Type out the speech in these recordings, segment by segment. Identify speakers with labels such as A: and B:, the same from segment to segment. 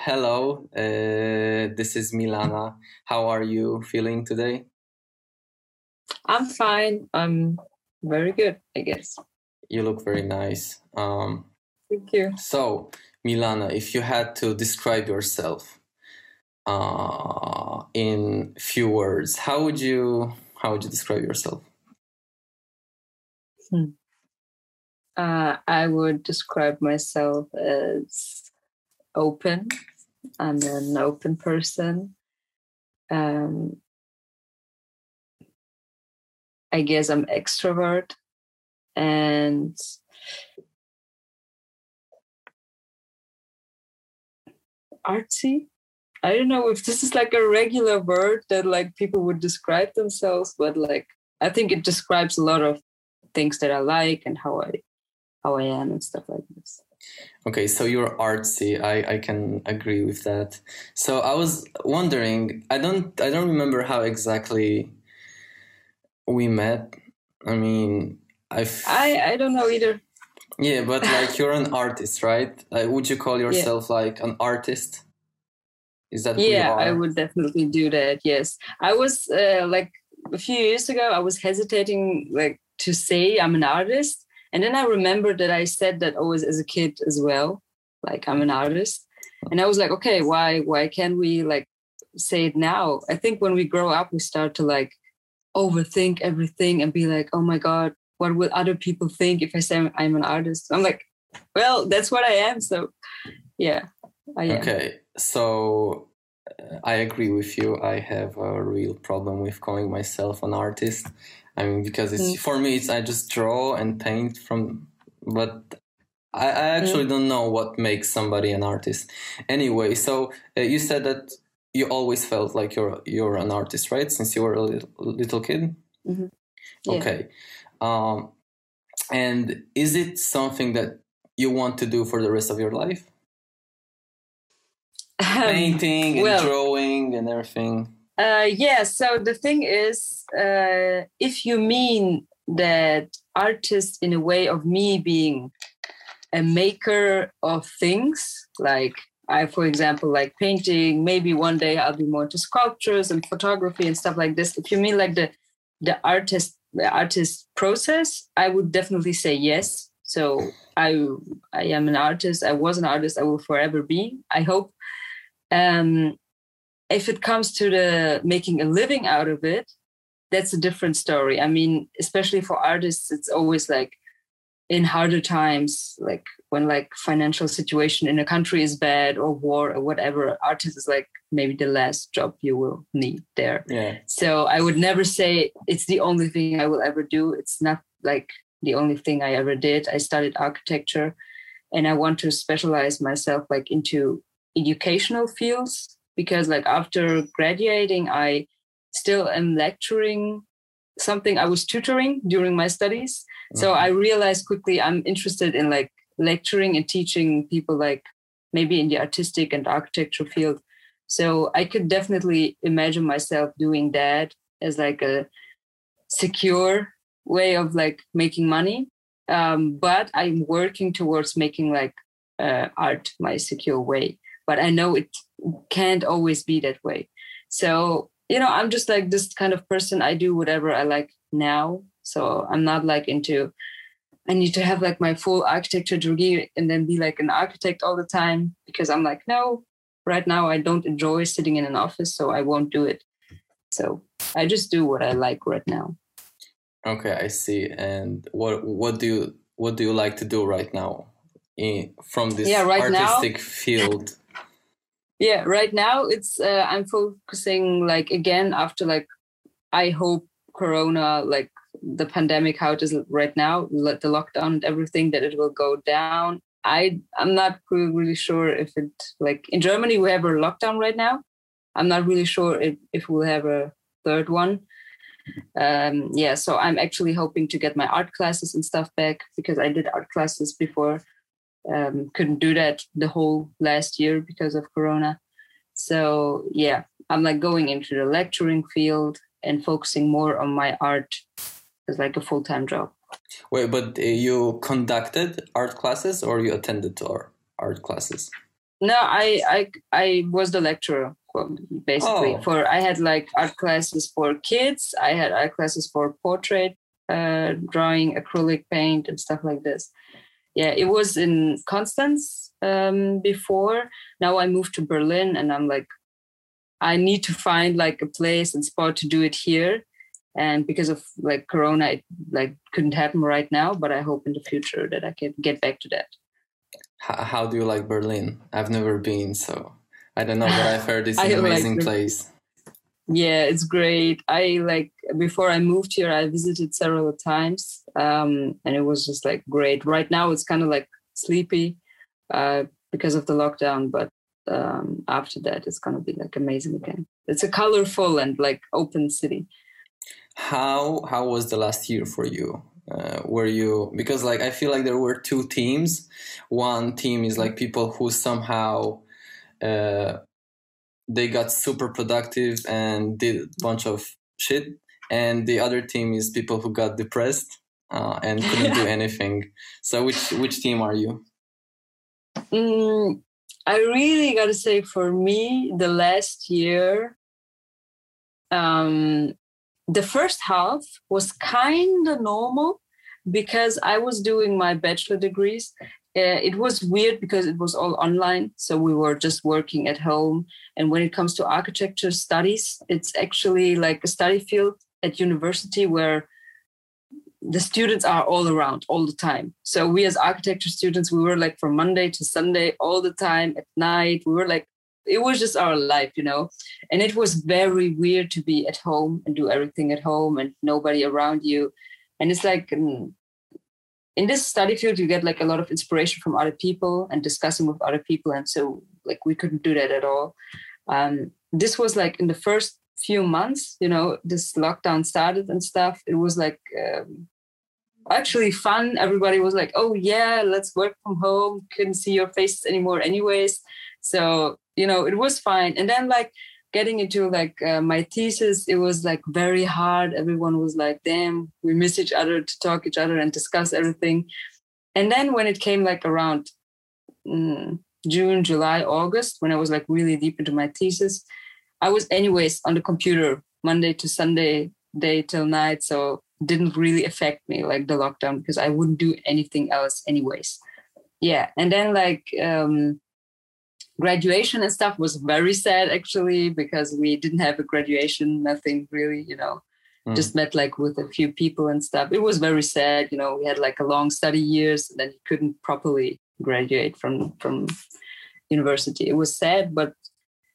A: hello. Uh, this is Milana. How are you feeling today?
B: I'm fine. I'm very good, I guess.
A: You look very nice. Um,
B: Thank you.
A: so, Milana, if you had to describe yourself uh, in few words, how would you how would you describe yourself?
B: Uh, I would describe myself as open. I'm an open person. Um, I guess I'm extrovert and artsy. I don't know if this is like a regular word that like people would describe themselves, but like I think it describes a lot of things that I like and how I how I am and stuff like this.
A: Okay, so you're artsy. I, I can agree with that. So I was wondering, I don't I don't remember how exactly we met. I mean, I
B: I I don't know either.
A: yeah, but like you're an artist, right? Like, would you call yourself like an artist? Is that you
B: Yeah. I would definitely do that. Yes, I was uh, like a few years ago. I was hesitating like to say I'm an artist, and then I remembered that I said that always as a kid as well. Like I'm an artist, and I was like, okay, why why can't we like say it now? I think when we grow up, we start to like overthink everything and be like, oh my god, what will other people think if I say I'm- I'm an artist? I'm like, well, that's what I am. So, yeah, I am.
A: Okay, so uh, I agree with you. I have a real problem with calling myself an artist. I mean, because it's
B: Mm.
A: for me, it's I just draw and paint from, but I, I actually don't know what makes somebody an artist. Anyway, so uh, you said that you always felt like you're you're an artist, right? Since you were a little, little kid.
B: Mhm. Yeah.
A: Okay, um, and is it something that you want to do for the rest of your life? painting and
B: well-
A: drawing and everything.
B: Uh, yeah. So the thing is, uh, if you mean that artist in a way of me being a maker of things, like I, for example, like painting, maybe one day I'll be more into sculptures and photography and stuff like this. If you mean like the the artist the artist process, I would definitely say yes. So I I am an artist. I was an artist. I will forever be. I hope. Um, if it comes to the making a living out of it, that's a different story. I mean, especially for artists, it's always like in harder times, like when like financial situation in a country is bad or war or whatever, artist is like maybe the last job you will need there.
A: Yeah.
B: So I would never say it's the only thing I will ever do. It's not like the only thing I ever did. I studied architecture and I want to specialize myself like into educational fields because like after graduating I still am lecturing something I was tutoring during my studies. So I realized quickly I'm interested in like lecturing and teaching people like maybe in the artistic and architecture field. So I could definitely imagine myself doing that as like a secure way of like making money. Um, but I'm working towards making like uh, art my secure way. But I know it can't always be that way. So, you know, I'm just like this kind of person. I do whatever I like now. So I'm not like into, I need to have like my full architecture degree and then be like an architect all the time because I'm like, no, right now I don't enjoy sitting in an office. So I won't do it. So I just do what I like right now.
A: Okay, I see. And what what do you what do you like to do right now in, from this
B: Yeah, right now-
A: artistic field?
B: Yeah right now it's uh, i'm focusing like again after like i hope corona like the pandemic how it is right now the lockdown and everything that it will go down. I i'm not really, really sure if it like in germany we have a lockdown right now. I'm not really sure if, if we'll have a third one. Um yeah so i'm actually hoping to get my art classes and stuff back because i did art classes before um, couldn't do that the whole last year because of corona so yeah i'm like going into the lecturing field and focusing more on my art as like a full-time job
A: Wait, but uh, you conducted art classes or you attended to art, art classes?
B: No, I I I was the lecturer basically oh. for I had like art classes for kids. I had art classes for portrait uh, drawing, acrylic paint, and stuff like this. Yeah, it was in Constance um, before. Now I moved to Berlin, and I'm like, I need to find like a place and spot to do it here. And because of like Corona, it like couldn't happen right now. But I hope in the future that I can get back to that.
A: How do you like Berlin? I've never been, so I don't know, but I've heard it's an amazing like place.
B: Yeah, it's great. I like before I moved here, I visited several times, um, and it was just like great. Right now, it's kind of like sleepy uh, because of the lockdown, but um, after that, it's gonna be like amazing again. It's a colorful and like open city.
A: How how was the last year for you? Uh, were you because like I feel like there were two teams. One team is like people who somehow uh, they got super productive and did a bunch of shit. And the other team is people who got depressed uh, and couldn't do anything. So which which team are you?
B: Mm, i really gotta say for me the last year um, the first half was kind of normal because i was doing my bachelor degrees uh, it was weird because it was all online so we were just working at home. And when it comes to architecture studies it's actually like a study field at university where the students are all around all the time. So we as architecture students we were like from monday to sunday all the time at night. We were like it was just our life you know? And it was very weird to be at home and do everything at home and nobody around you. And it's like mm, in this study field you get like a lot of inspiration from other people and discussing with other people and so like we couldn't do that at all. Um, this was like in the first few months you know this lockdown started and stuff. It was like um, actually fun. Everybody was like oh yeah let's work from home. Couldn't see your faces anymore anyways. So you know it was fine. And then like getting into like uh, my thesis it was like very hard. Everyone was like damn we miss each other to talk each other and discuss everything. And then when it came like around mm, june july august when i was like really deep into my thesis i was anyways on the computer monday to sunday day till night so didn't really affect me like the lockdown because i wouldn't do anything else anyways. Yeah and then like um graduation and stuff was very sad actually because we didn't have a graduation nothing really you know. Mm. just met like with a few people and stuff. It was very sad you know. We had like a long study years and then you couldn't properly graduate from from university. It was sad but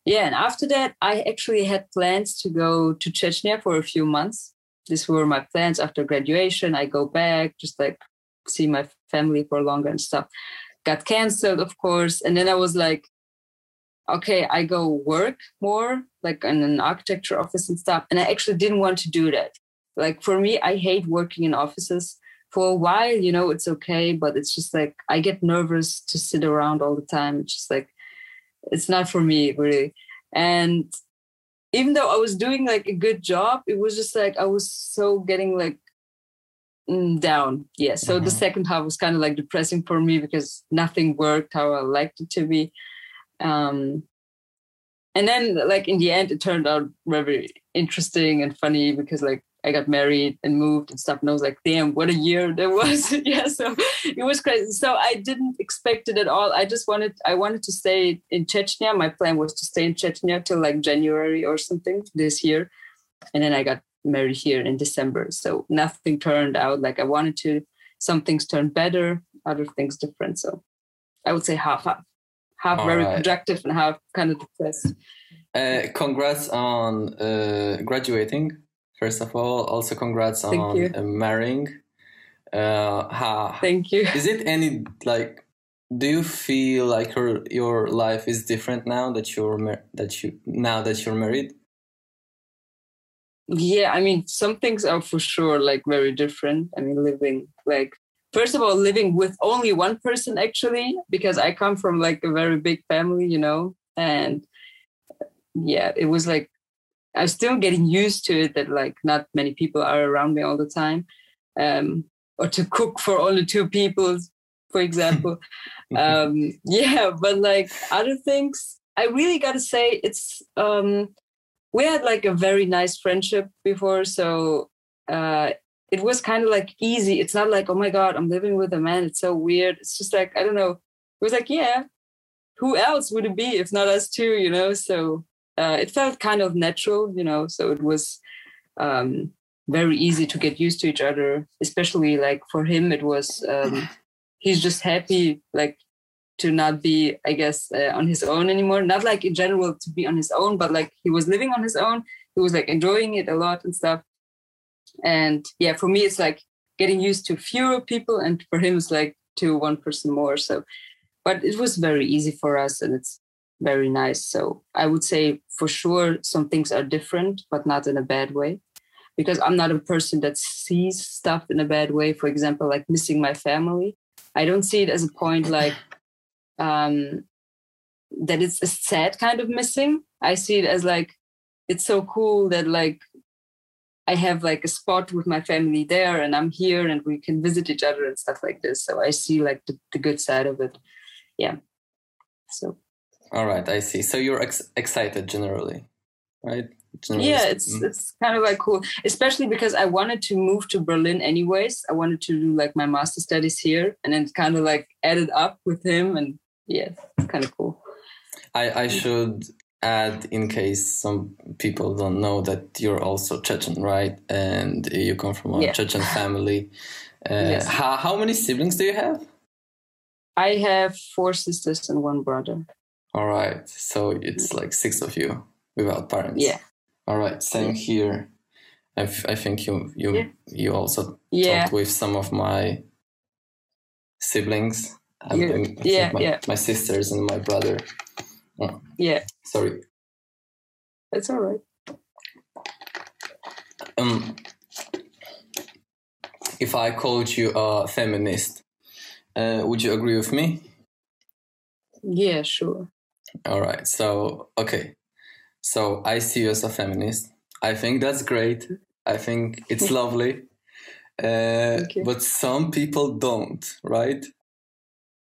B: yeah and after that i actually had plans to go to chechnya for a few months. These were my plans. After graduation i go back just like see my family for longer and stuff. Got canceled of course and then i was like okay, I go work more, like in an architecture office and stuff. And I actually didn't want to do that. Like for me, I hate working in offices. For a while, you know, it's okay, but it's just like I get nervous to sit around all the time. It's just like it's not for me really. And even though I was doing like a good job, it was just like I was so getting like mm, down. Yeah. So mm-hmm. the second half was kind of like depressing for me because nothing worked how I liked it to be um, and then like in the end it turned out very interesting and funny because like I got married and moved and stuff and I was like damn what a year there was. Yeah so it was crazy. So I didn't expect it at all. I just wanted I wanted to stay in Chechnya. My plan was to stay in Chechnya till like January or something this year. And then I got married here in December. So nothing turned out. Like I wanted to some things turned better other things different. So I would say half half half All very right. productive and half kind of depressed.
A: Uh, congrats on uh, graduating, first of all. Also, congrats Thank on uh, marrying. Uh, how,
B: Thank you.
A: Is it any like? Do you feel like your your life is different now that you're that you now that you're married?
B: Yeah, I mean, some things are for sure like very different. I mean, living like first of all living with only one person actually because i come from like a very big family you know and yeah it was like i'm still getting used to it that like not many people are around me all the time um or to cook for only two people for example. um, yeah, but like other things, I really got to say it's um, we had like a very nice friendship before, so uh, it was kind of like easy. It's not like oh my god, I'm living with a man. It's so weird. It's just like I don't know. It was like yeah, who else would it be if not us two? You know, so uh, it felt kind of natural. You know, so it was um, very easy to get used to each other. Especially like for him, it was. Um, he's just happy like to not be i guess uh, on his own anymore not like in general to be on his own but like he was living on his own he was like enjoying it a lot and stuff and yeah for me it's like getting used to fewer people and for him it's like to one person more. So but it was very easy for us and it's very nice. So i would say for sure some things are different but not in a bad way. Because i'm not a person that sees stuff in a bad way. For example like missing my family. I don't see it as a point like um that it's a sad kind of missing. I see it as like it's so cool that like I have like a spot with my family there and I'm here and we can visit each other and stuff like this. So I see like the, the good side of it. Yeah. So.
A: All right, I see. So you're ex- excited generally, right?
B: Generally yeah, it's mm-hmm. it's kind of like cool, especially because I wanted to move to Berlin anyways. I wanted to do like my master studies here, and then kind of like added up with him, and yeah, it's kind of cool.
A: I I should add in case some people don't know that you're also Chechen, right? And you come from a yeah. Chechen family. Uh, yes. how, how many siblings do you have?
B: I have four sisters and one brother.
A: All right. So it's like six of you without parents.
B: Yeah.
A: All right. Same here. I, f- I think you you yeah. you also yeah. talked with some of my siblings.
B: yeah,
A: my,
B: yeah.
A: my sisters and my brother.
B: Oh. Yeah.
A: Sorry.
B: It's all right.
A: Um, if I called you a feminist, uh, would you agree with me?
B: Yeah, sure.
A: All right. So, okay. So I see you as a feminist. I think that's great. I think it's lovely. Uh, but some people don't, right?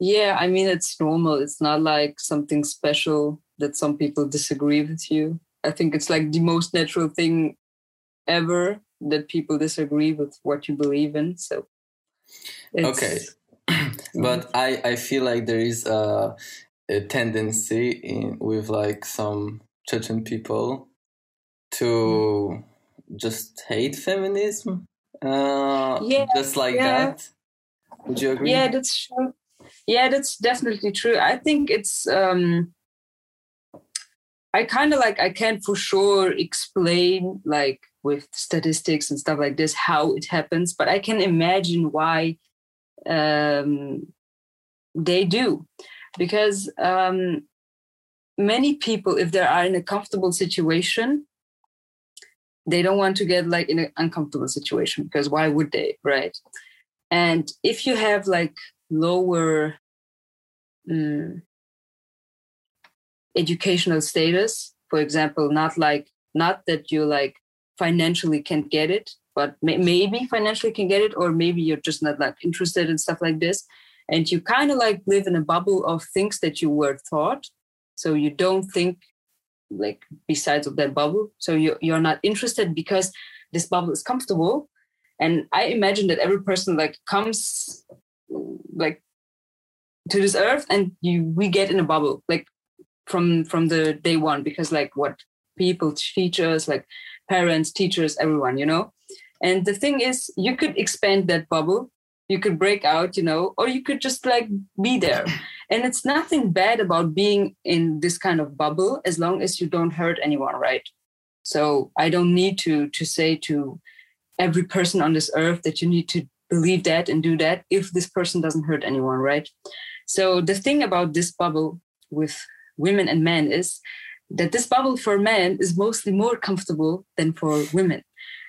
B: Yeah, I mean, it's normal. It's not like something special that some people disagree with you. I think it's like the most natural thing ever that people disagree with what you believe in. So,
A: okay, but I I feel like there is a, a tendency in with like some Chechen people to mm. just hate feminism. Uh, yeah, just like yeah. that. Would you agree?
B: Yeah, that's true. Yeah, that's definitely true. I think it's um I kind of like I can't for sure explain like with statistics and stuff like this how it happens, but I can imagine why um, they do, because um, many people, if they are in a comfortable situation, they don't want to get like in an uncomfortable situation because why would they, right? And if you have like lower um, educational status. For example not like not that you like financially can't get it but may- maybe financially can get it or maybe you're just not like interested in stuff like this. And you kind of like live in a bubble of things that you were taught so you don't think like besides of that bubble. So you you're not interested because this bubble is comfortable. And i imagine that every person like comes like to this earth and you we get in a bubble like from from the day one because like what people teachers like parents teachers everyone you know? And the thing is you could expand that bubble you could break out you know or you could just like be there. And it's nothing bad about being in this kind of bubble as long as you don't hurt anyone right? So i don't need to to say to every person on this earth that you need to believe that and do that if this person doesn't hurt anyone right? So the thing about this bubble with women and men is that this bubble for men is mostly more comfortable than for women.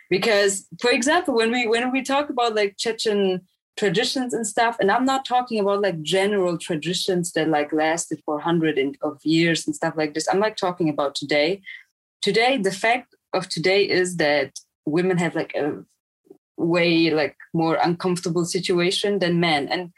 B: Because for example when we when we talk about like chechen traditions and stuff and i'm not talking about like general traditions that like lasted for hundred of years and stuff like this. I'm like talking about today. Today the fact of today is that women have like a way like more uncomfortable situation than men and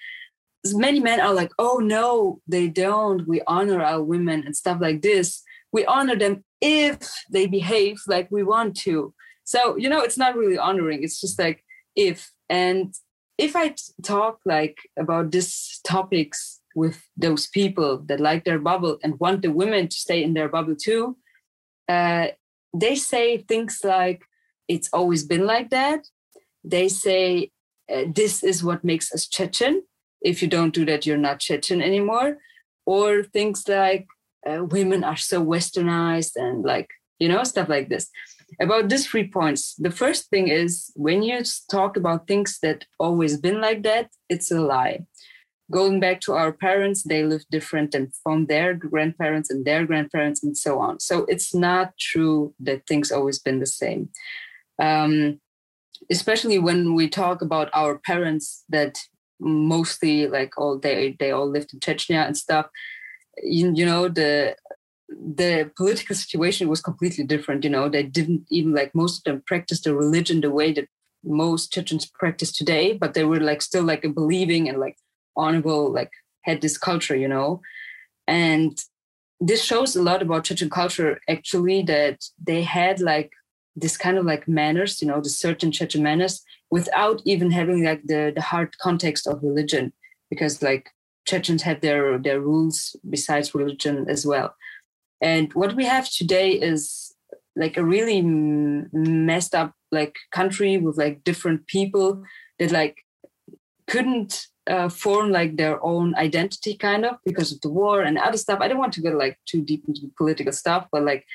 B: many men are like, oh no, they don't. We honor our women and stuff like this. We honor them if they behave like we want to. So, you know, it's not really honoring. It's just like if. And if I talk like about these topics with those people that like their bubble and want the women to stay in their bubble too, uh, they say things like, it's always been like that. They say, uh, this is what makes us Chechen. If you don't do that, you're not Chechen anymore. Or things like, uh, women are so westernized and like, you know, stuff like this. About these three points, the first thing is when you talk about things that always been like that, it's a lie going back to our parents, they live different than from their grandparents and their grandparents and so on. So it's not true that things always been the same. Um, especially when we talk about our parents that mostly like all they they all lived in Chechnya and stuff. You, you know the the political situation was completely different. You know they didn't even like most of them practice the religion the way that most Chechens practice today, but they were like still like a believing and like honorable like had this culture you know and this shows a lot about chechen culture actually that they had like this kind of like manners you know the certain chechen manners without even having like the the hard context of religion because like chechens have their their rules besides religion as well. And what we have today is like a really messed up like country with like different people that like couldn't uh, form like their own identity kind of because of the war and other stuff. I don't want to go like too deep into political stuff but like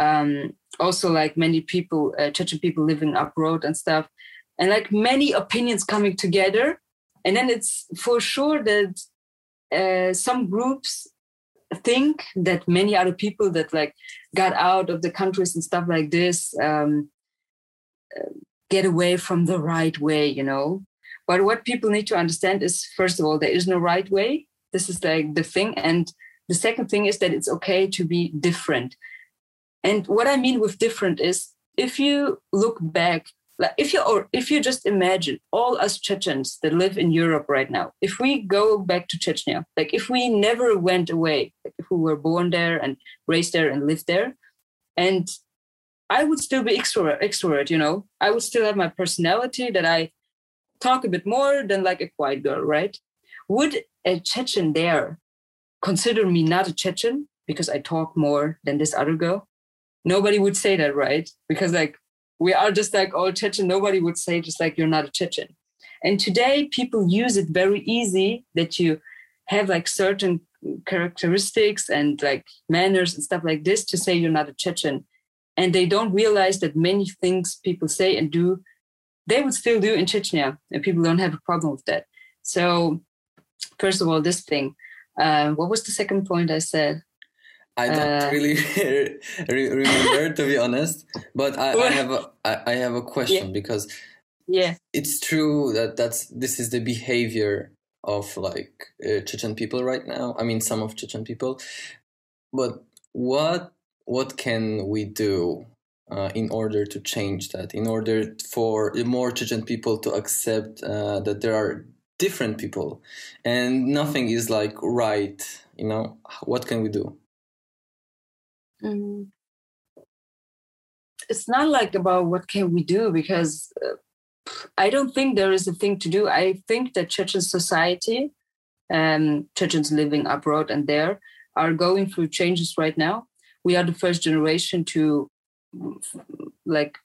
B: um also like many people uh, chechen people living abroad and stuff and like many opinions coming together and then it's for sure that uh, some groups think that many other people that like got out of the countries and stuff like this um, get away from the right way you know but what people need to understand is, first of all, there is no right way. This is like the thing. And the second thing is that it's okay to be different. And what I mean with different is if you look back, like if you or if you just imagine all us Chechens that live in Europe right now, if we go back to Chechnya, like if we never went away, like if we were born there and raised there and lived there, and I would still be extrovert, extrovert, you know, I would still have my personality that I talk a bit more than like a quiet girl, right? Would a Chechen there consider me not a Chechen because I talk more than this other girl? Nobody would say that, right? Because like we are just like all Chechen. Nobody would say just like you're not a Chechen. And today people use it very easy that you have like certain characteristics and like manners and stuff like this to say you're not a Chechen. And they don't realize that many things people say and do they would still do in Chechnya, and people don't have a problem with that. So, first of all, this thing. Uh, what was the second point I said?
A: I don't uh, really remember, to be honest. But I, I have a I, I have a question yeah. because
B: yeah,
A: it's true that that's this is the behavior of like uh, Chechen people right now. I mean, some of Chechen people. But what what can we do uh, in order to change that, in order for more Chechen people to accept uh, that there are different people and nothing is like right, you know, what can we do?
B: Mm. It's not like about what can we do because uh, I don't think there is a thing to do. I think that Chechen society, um, Chechens living abroad and there, are going through changes right now. We are the first generation to like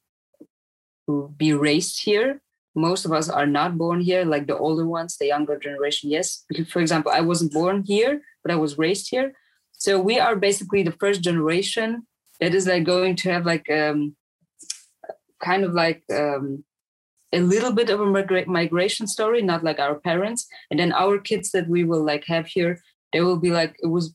B: be raised here most of us are not born here like the older ones the younger generation yes for example i wasn't born here but i was raised here so we are basically the first generation that is like going to have like um kind of like um a little bit of a migra- migration story not like our parents and then our kids that we will like have here they will be like it was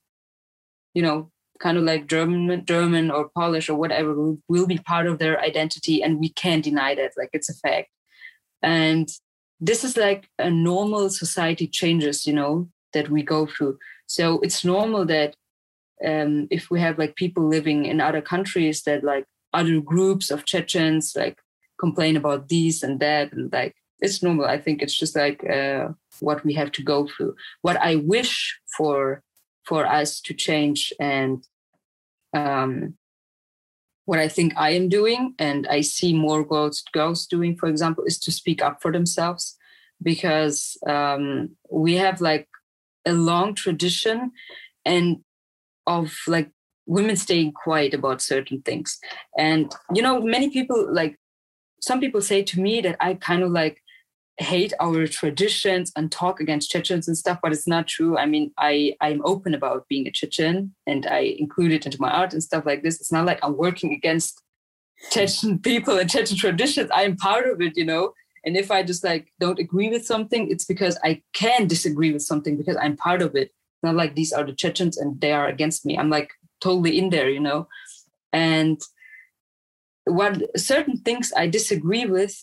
B: you know kind of like German, German or Polish or whatever will, will be part of their identity, and we can't deny that. Like it's a fact. And this is like a normal society changes, you know, that we go through. So it's normal that um, if we have like people living in other countries that like other groups of Chechens like complain about this and that and like it's normal. I think it's just like uh, what we have to go through. What I wish for for us to change and um, what I think I am doing, and I see more girls girls doing, for example, is to speak up for themselves, because um, we have like a long tradition and of like women staying quiet about certain things, and you know, many people like some people say to me that I kind of like hate our traditions and talk against Chechens and stuff, but it's not true. I mean, I I'm open about being a Chechen and I include it into my art and stuff like this. It's not like I'm working against Chechen people and Chechen traditions. I am part of it, you know. And if I just like don't agree with something, it's because I can disagree with something because I'm part of it. Not like these are the Chechens and they are against me. I'm like totally in there, you know. And what certain things I disagree with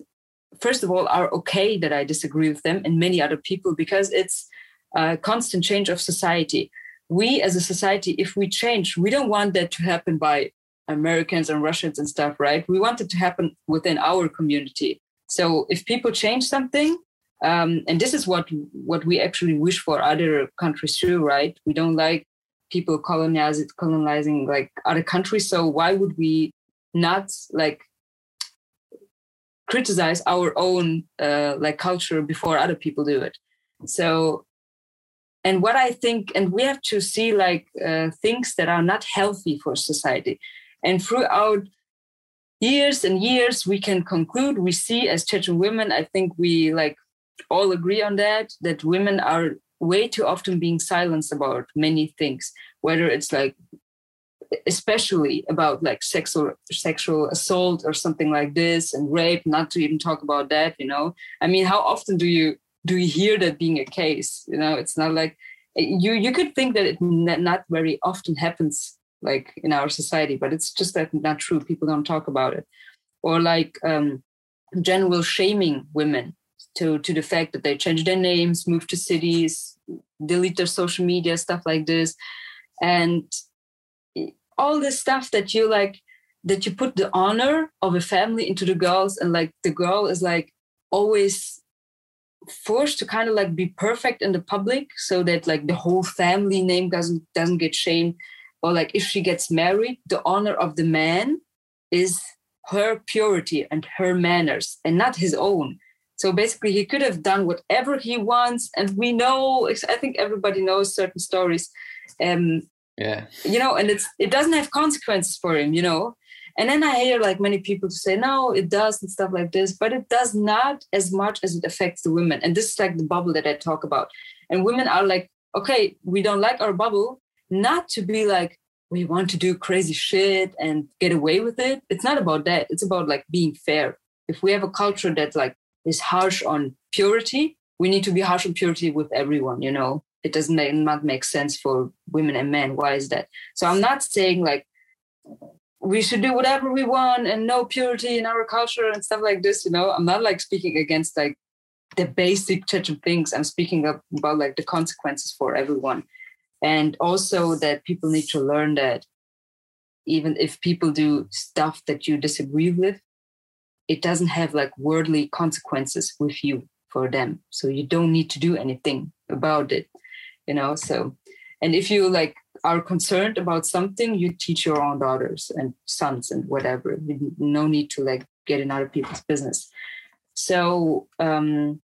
B: first of all, are okay that I disagree with them and many other people because it's a constant change of society. We as a society, if we change, we don't want that to happen by Americans and Russians and stuff, right? We want it to happen within our community. So if people change something, um, and this is what what we actually wish for other countries too, right? We don't like people colonizing colonizing like other countries. So why would we not like criticize our own uh, like culture before other people do it so and what i think and we have to see like uh, things that are not healthy for society and throughout years and years we can conclude we see as chechen women i think we like all agree on that that women are way too often being silenced about many things whether it's like especially about like sexual sexual assault or something like this and rape not to even talk about that you know? I mean how often do you do you hear that being a case you know? It's not like you you could think that it not very often happens like in our society but it's just that not true. People don't talk about it. Or like um general shaming women to to the fact that they change their names move to cities delete their social media stuff like this. And all this stuff that you like that you put the honor of a family into the girls and like the girl is like always forced to kind of like be perfect in the public so that like the whole family name doesn't doesn't get shamed. Or like if she gets married the honor of the man is her purity and her manners and not his own so basically he could have done whatever he wants and we know i think everybody knows certain stories um,
A: yeah.
B: you know and it's it doesn't have consequences for him you know? And then i hear like many people say no it does and stuff like this but it does not as much as it affects the women. And this is like the bubble that i talk about. And women are like okay we don't like our bubble not to be like we want to do crazy shit and get away with it. It's not about that. It's about like being fair. If we have a culture that like is harsh on purity we need to be harsh on purity with everyone you know it doesn't make, not make sense for women and men. Why is that? So I'm not saying like we should do whatever we want and no purity in our culture and stuff like this. You know, I'm not like speaking against like the basic church of things. I'm speaking about like the consequences for everyone, and also that people need to learn that even if people do stuff that you disagree with, it doesn't have like worldly consequences with you for them. So you don't need to do anything about it you know so and if you like are concerned about something you teach your own daughters and sons and whatever. No need to like get in other people's business. So um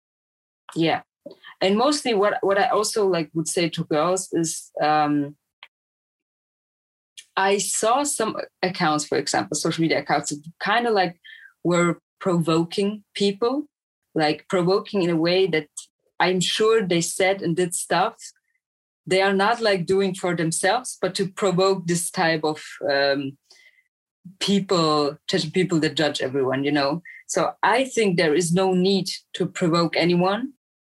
B: yeah. And mostly what what i also like would say to girls is um i saw some accounts for example social media accounts kind of like were provoking people like provoking in a way that i'm sure they said and did stuff they are not like doing for themselves, but to provoke this type of um, people, people that judge everyone, you know. So I think there is no need to provoke anyone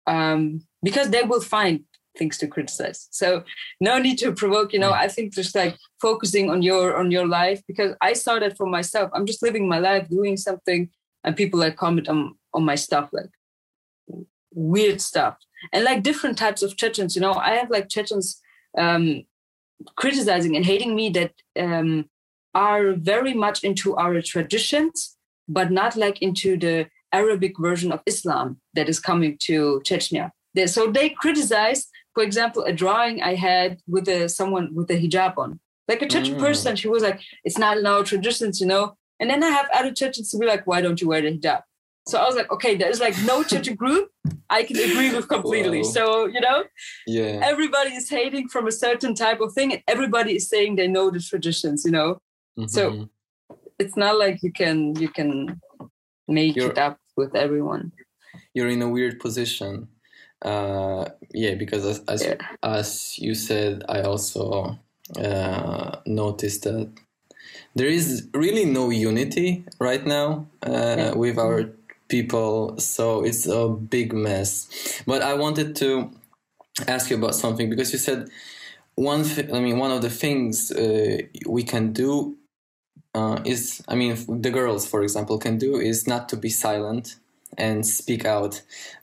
B: um, because they will find things to criticize. So no need to provoke, you know. I think just like focusing on your on your life because I saw that for myself. I'm just living my life, doing something, and people like comment on on my stuff like weird stuff and like different types of Chechens. You know, I have like Chechens um, criticizing and hating me that um, are very much into our traditions, but not like into the Arabic version of Islam that is coming to Chechnya. So they criticize, for example, a drawing I had with a, someone with a hijab on. Like a church mm. person, she was like, it's not in our traditions, you know. And then I have other Chechens to be like, why don't you wear the hijab? So I was like, okay, there's like no church group I can agree with completely. Wow. So, you know,
A: yeah,
B: everybody is hating from a certain type of thing, and everybody is saying they know the traditions, you know. Mm-hmm. So it's not like you can you can make you're, it up with everyone.
A: You're in a weird position. Uh yeah, because as as, yeah. as you said, I also uh noticed that there is really no unity right now uh, with our mm-hmm. people so it's a big mess. But i wanted to ask you about something because you said one i mean one of the things uh, we can do uh, is i mean the girls for example can do is not to be silent and speak out.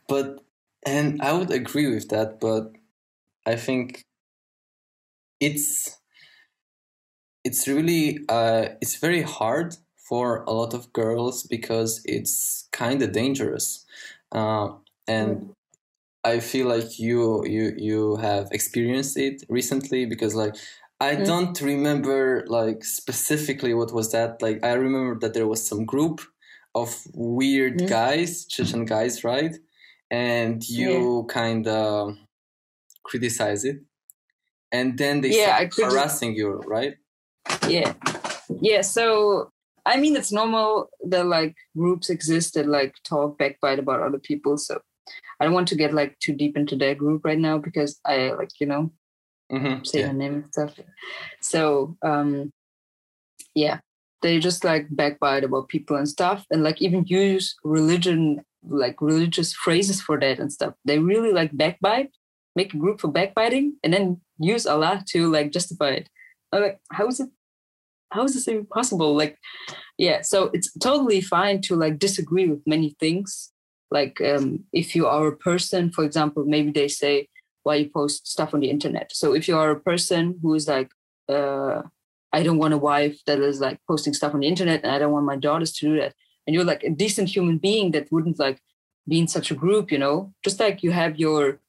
A: But and i would agree with that but i think it's it's really uh, it's very hard for a lot of girls because it's kind of dangerous uh, and mm. i feel like you you you have experienced it recently because like i mm. don't remember like specifically what was that like i remember that there was some group of weird mm. guys chechen guys right and you yeah. kind of criticize it and then they yeah, start harassing you right
B: yeah yeah so I mean, it's normal that like groups exist that like talk backbite about other people. So I don't want to get like too deep into their group right now because I like you know mm-hmm. say yeah. name and stuff. So um, yeah, they just like backbite about people and stuff, and like even use religion like religious phrases for that and stuff. They really like backbite, make a group for backbiting, and then use Allah to like justify it. I'm like, how is it how is this even possible like yeah so it's totally fine to like disagree with many things like um, if you are a person for example maybe they say why you post stuff on the internet so if you are a person who is like uh, i don't want a wife that is like posting stuff on the internet and i don't want my daughters to do that and you're like a decent human being that wouldn't like be in such a group you know? Just like you have your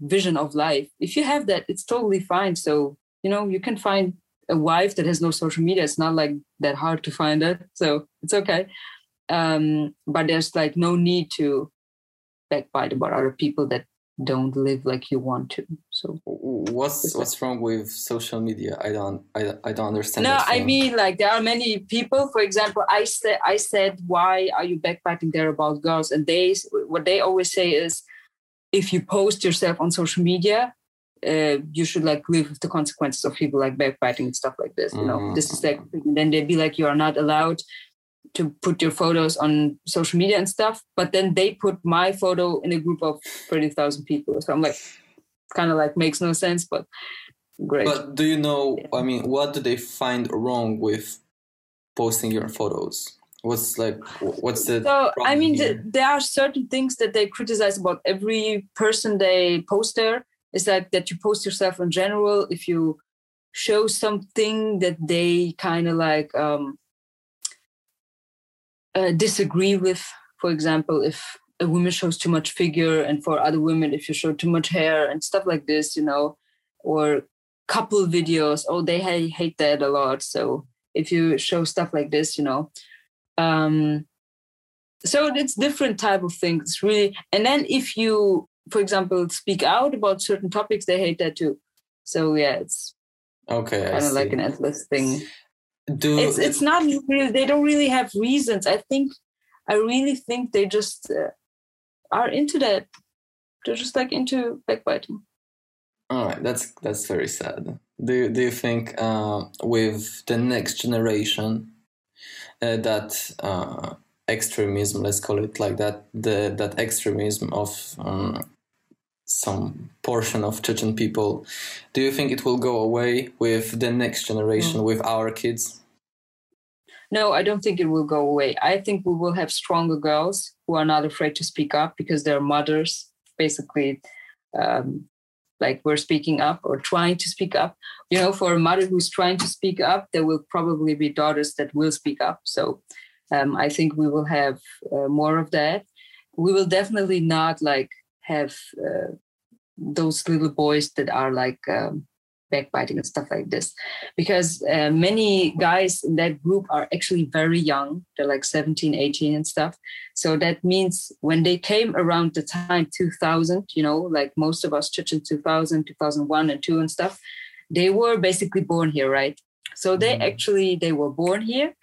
B: vision of life. If you have that it's totally fine. So you know you can find a wife that has no social media. It's not like that hard to find it. So it's okay. Um, but there's like no need to backbite about other people that don't live like you want to so
A: what's what's wrong with social media i don't i, I don't understand
B: no i mean like there are many people for example i said i said why are you backbiting there about girls and they what they always say is if you post yourself on social media uh, you should like live with the consequences of people like backbiting and stuff like this. You know, mm-hmm. this is like then they'd be like you are not allowed to put your photos on social media and stuff. But then they put my photo in a group of thirty thousand people. So I'm like, kind of like makes no sense, but great.
A: But do you know? I mean, what do they find wrong with posting your photos? What's like? What's the?
B: So I mean, the, there are certain things that they criticize about every person they post there is like that you post yourself in general if you show something that they kind of like um, uh, disagree with for example if a woman shows too much figure and for other women if you show too much hair and stuff like this you know or couple videos oh they hate that a lot so if you show stuff like this you know um so it's different type of things really and then if you for example, speak out about certain topics, they hate that too. So yeah, it's
A: okay,
B: kind of like an endless thing. Do it's it's not really they don't really have reasons. I think I really think they just uh, are into that. They're just like into backbiting.
A: All right, that's that's very sad. Do you, do you think uh, with the next generation uh, that uh, extremism, let's call it like that, the that extremism of um, some portion of Chechen people. Do you think it will go away with the next generation, mm. with our kids?
B: No, I don't think it will go away. I think we will have stronger girls who are not afraid to speak up because they're mothers, basically, um, like we're speaking up or trying to speak up. You know, for a mother who's trying to speak up, there will probably be daughters that will speak up. So Um, I think we will have uh, more of that. We will definitely not like have uh, those little boys that are like um, backbiting and stuff like this. Because uh, many guys in that group are actually very young. They're like 17 18 and stuff. So that means when they came around the time 2000 you know like most of us Chechen 2000 2001 and 2 and stuff they were basically born here right? So they mm. actually they were born here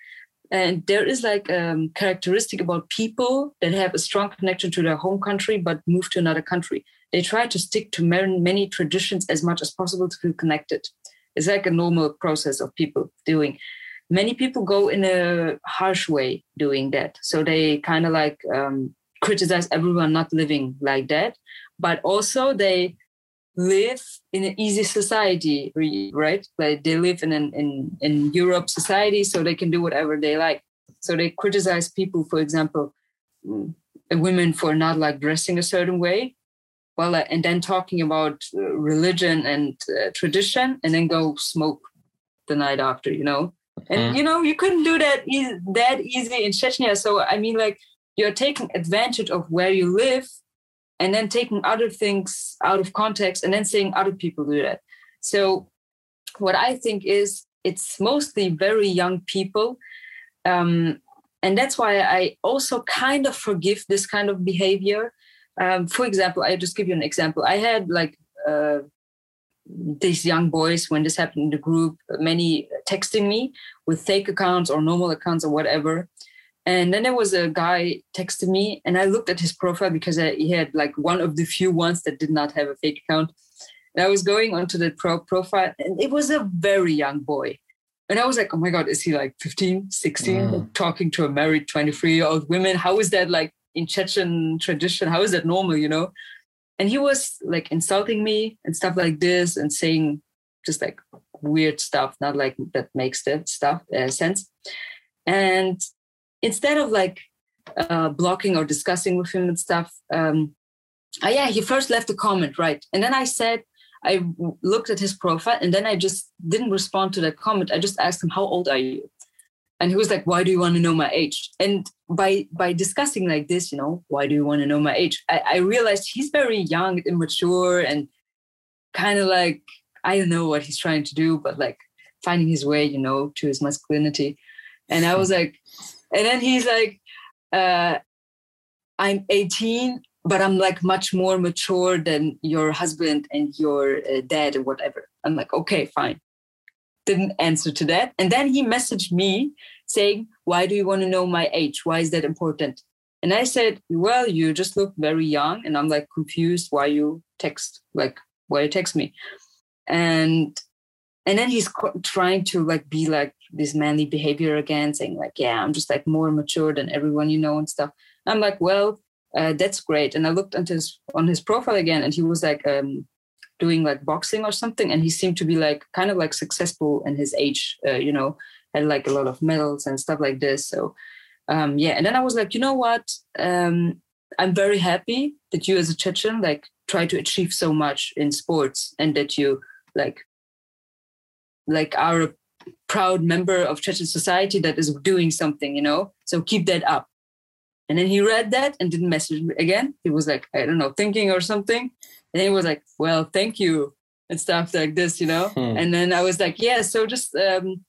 B: and there is like a um, characteristic about people that have a strong connection to their home country but move to another country they try to stick to many traditions as much as possible to feel connected. It's like a normal process of people doing. Many people go in a harsh way doing that. So they kind of like um, criticize everyone not living like that. But also they live in an easy society, right? Like they live in an in, in Europe society, so they can do whatever they like. So they criticize people, for example, mm, women for not like dressing a certain way well, uh, and then talking about uh, religion and uh, tradition, and then go smoke the night after, you know. And mm. you know, you couldn't do that e- that easy in Chechnya. So I mean, like you're taking advantage of where you live, and then taking other things out of context, and then saying other people do that. So what I think is it's mostly very young people. Um, and that's why I also kind of forgive this kind of behavior um, for example, I just give you an example. I had like uh, these young boys when this happened in the group, many texting me with fake accounts or normal accounts or whatever. And then there was a guy texted me, and I looked at his profile because I, he had like one of the few ones that did not have a fake account. And I was going onto the pro profile, and it was a very young boy. And I was like, oh my God, is he like 15, 16, mm. talking to a married 23 year old woman? How is that like in Chechen tradition. How is that normal, you know? And he was like insulting me and stuff like this and saying just like weird stuff, not like that makes that stuff uh, sense. And instead of like uh, blocking or discussing with him and stuff, um, uh, yeah, he first left a comment, right? And then I said, I looked at his profile and then I just didn't respond to that comment. I just asked him, How old are you? and he was like why do you want to know my age and by by discussing like this you know why do you want to know my age i, I realized he's very young immature and kind of like i don't know what he's trying to do but like finding his way you know to his masculinity and i was like and then he's like uh i'm 18 but i'm like much more mature than your husband and your uh, dad or whatever i'm like okay fine didn't answer to that. And then he messaged me saying, Why do you want to know my age? Why is that important? And I said, Well, you just look very young. And I'm like confused why you text, like, why you text me. And and then he's trying to like be like this manly behavior again saying like yeah i'm just like more mature than everyone you know and stuff. I'm like well uh, that's great. And i looked on his on his profile again and he was like um, doing like boxing or something and he seemed to be like kind of like successful in his age uh, you know had like a lot of medals and stuff like this. So um yeah. And then i was like you know what? Um i'm very happy that you as a chechen like try to achieve so much in sports and that you like like are a proud member of chechen society that is doing something you know so keep that up and then he read that and didn't message me again he was like i don't know thinking or something and he was like, well, thank you and stuff like this, you know? Hmm. And then I was like, yeah, so just, um,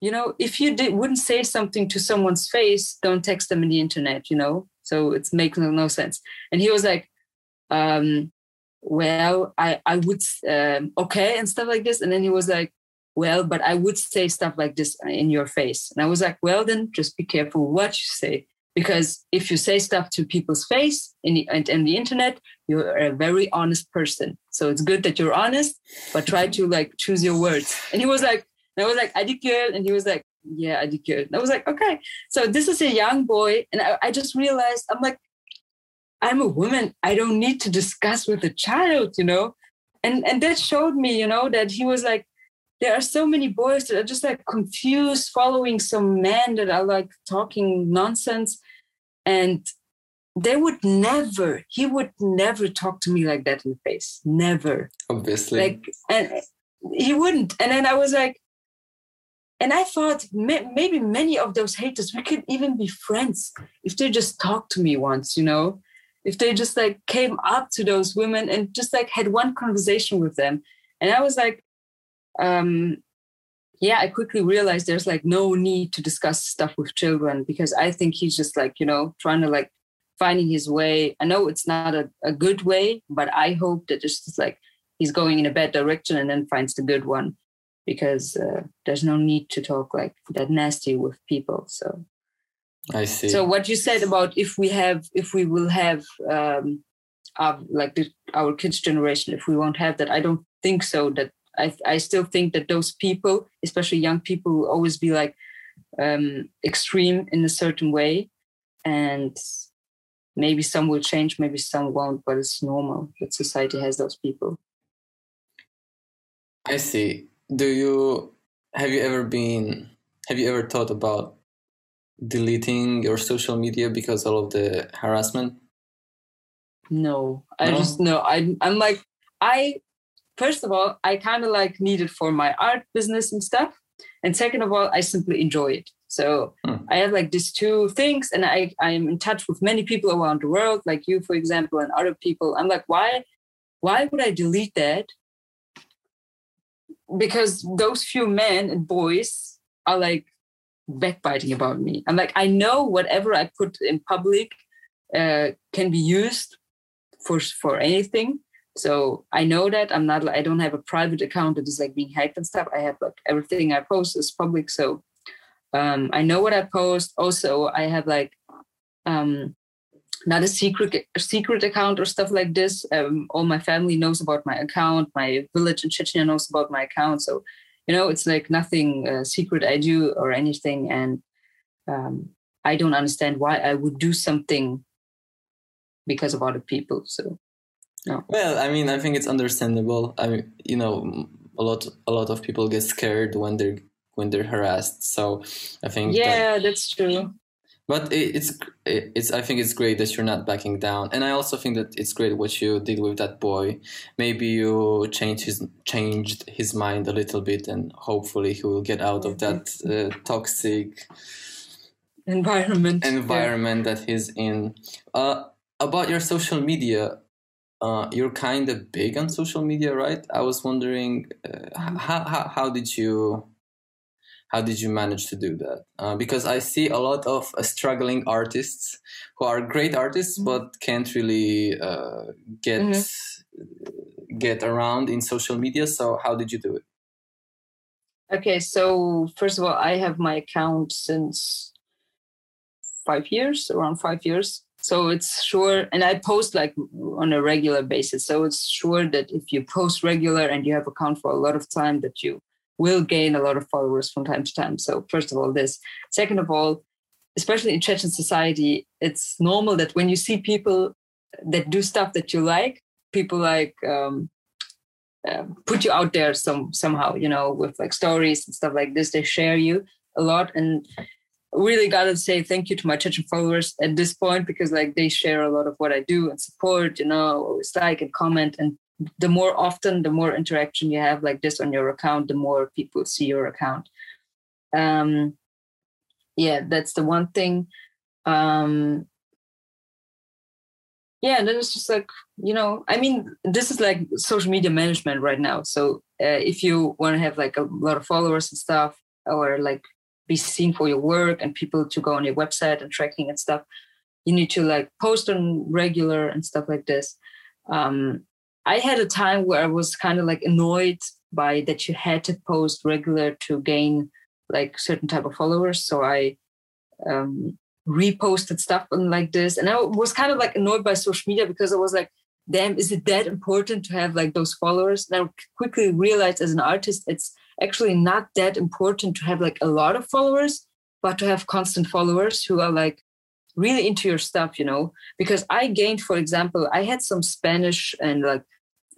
B: you know, if you did, wouldn't say something to someone's face, don't text them in the internet, you know? So it's making no sense. And he was like, um, well, I, I would, um, okay, and stuff like this. And then he was like, well, but I would say stuff like this in your face. And I was like, well, then just be careful what you say. Because if you say stuff to people's face in the, the internet you're a very honest person. So it's good that you're honest but try to like choose your words. And he was like i was like adikir and he was like yeah adikir and i was like okay. So this is a young boy and I, I just realized i'm like i'm a woman. I don't need to discuss with a child you know? And and that showed me you know that he was like there are so many boys that are just like confused following some men that are like talking nonsense. And they would never he would never talk to me like that in the face. Never.
A: Obviously.
B: Like and he wouldn't. And then i was like and I thought maybe many of those haters we could even be friends if they just talked to me once, you know, if they just like came up to those women and just like had one conversation with them. And I was like, um, yeah, I quickly realized there's like no need to discuss stuff with children because I think he's just like, you know, trying to like finding his way. I know it's not a, a good way, but I hope that it's just like he's going in a bad direction and then finds the good one because uh, there's no need to talk like that nasty with people. So
A: I see.
B: So what you said about if we have, if we will have, um, our, like the, our kids' generation, if we won't have that, I don't think so. That I, I still think that those people, especially young people, will always be like um, extreme in a certain way, and maybe some will change, maybe some won't, but it's normal that society has those people.
A: I see do you have you ever been have you ever thought about deleting your social media because all of the harassment
B: no i no? just no I, i'm like i first of all i kind of like need it for my art business and stuff and second of all i simply enjoy it so hmm. i have like these two things and i i am in touch with many people around the world like you for example and other people i'm like why why would i delete that because those few men and boys are like backbiting about me. I'm like, I know whatever I put in public uh, can be used for for anything. So I know that I'm not. I don't have a private account that is like being hacked and stuff. I have like everything I post is public. So um, I know what I post. Also, I have like um, not a secret secret account or stuff like this. Um, all my family knows about my account. My village in Chechnya knows about my account. So, you know, it's like nothing uh, secret I do or anything. And um, I don't understand why I would do something because of other people. So, no.
A: Well, I mean, I think it's understandable. I mean, you know, a lot a lot of people get scared when they're when they're harassed. So, I think
B: yeah, that, that's true
A: but it's it's i think it's great that you're not backing down and i also think that it's great what you did with that boy maybe you changed his changed his mind a little bit and hopefully he will get out of that uh, toxic
B: environment
A: environment yeah. that he's in uh, about your social media uh, you're kind of big on social media right? I was wondering uh, how, how, how did you how did you manage to do that? Uh, because i see a lot of uh, struggling artists who are great artists mm-hmm. but can't really uh, get mm-hmm. get around in social media so how did you do it?
B: Okay so first of all i have my account since five years around five years so it's sure and i post like on a regular basis so it's sure that if you post regular and you have account for a lot of time that you will gain a lot of followers from time to time. So, first of all, this. Second of all, especially in Chechen society, it's normal that when you see people that do stuff that you like, people like um, uh, put you out there some somehow, you know, with like stories and stuff like this. They share you a lot, and really gotta say thank you to my Chechen followers at this point because like they share a lot of what I do and support, you know, always like and comment. And the more often the more interaction you have like this on your account the more people see your account. Um yeah that's the one thing. Um yeah and then it's just like you know i mean this is like social media management right now. So uh, if you want to have like a lot of followers and stuff or like be seen for your work and people to go on your website and tracking and stuff you need to like post on regular and stuff like this um I had a time where I was kind of like annoyed by that you had to post regular to gain like certain type of followers. So I um, reposted stuff and like this, and I was kind of like annoyed by social media because I was like, damn, is it that important to have like those followers? And I quickly realized as an artist, it's actually not that important to have like a lot of followers, but to have constant followers who are like really into your stuff, you know, because I gained, for example, I had some Spanish and like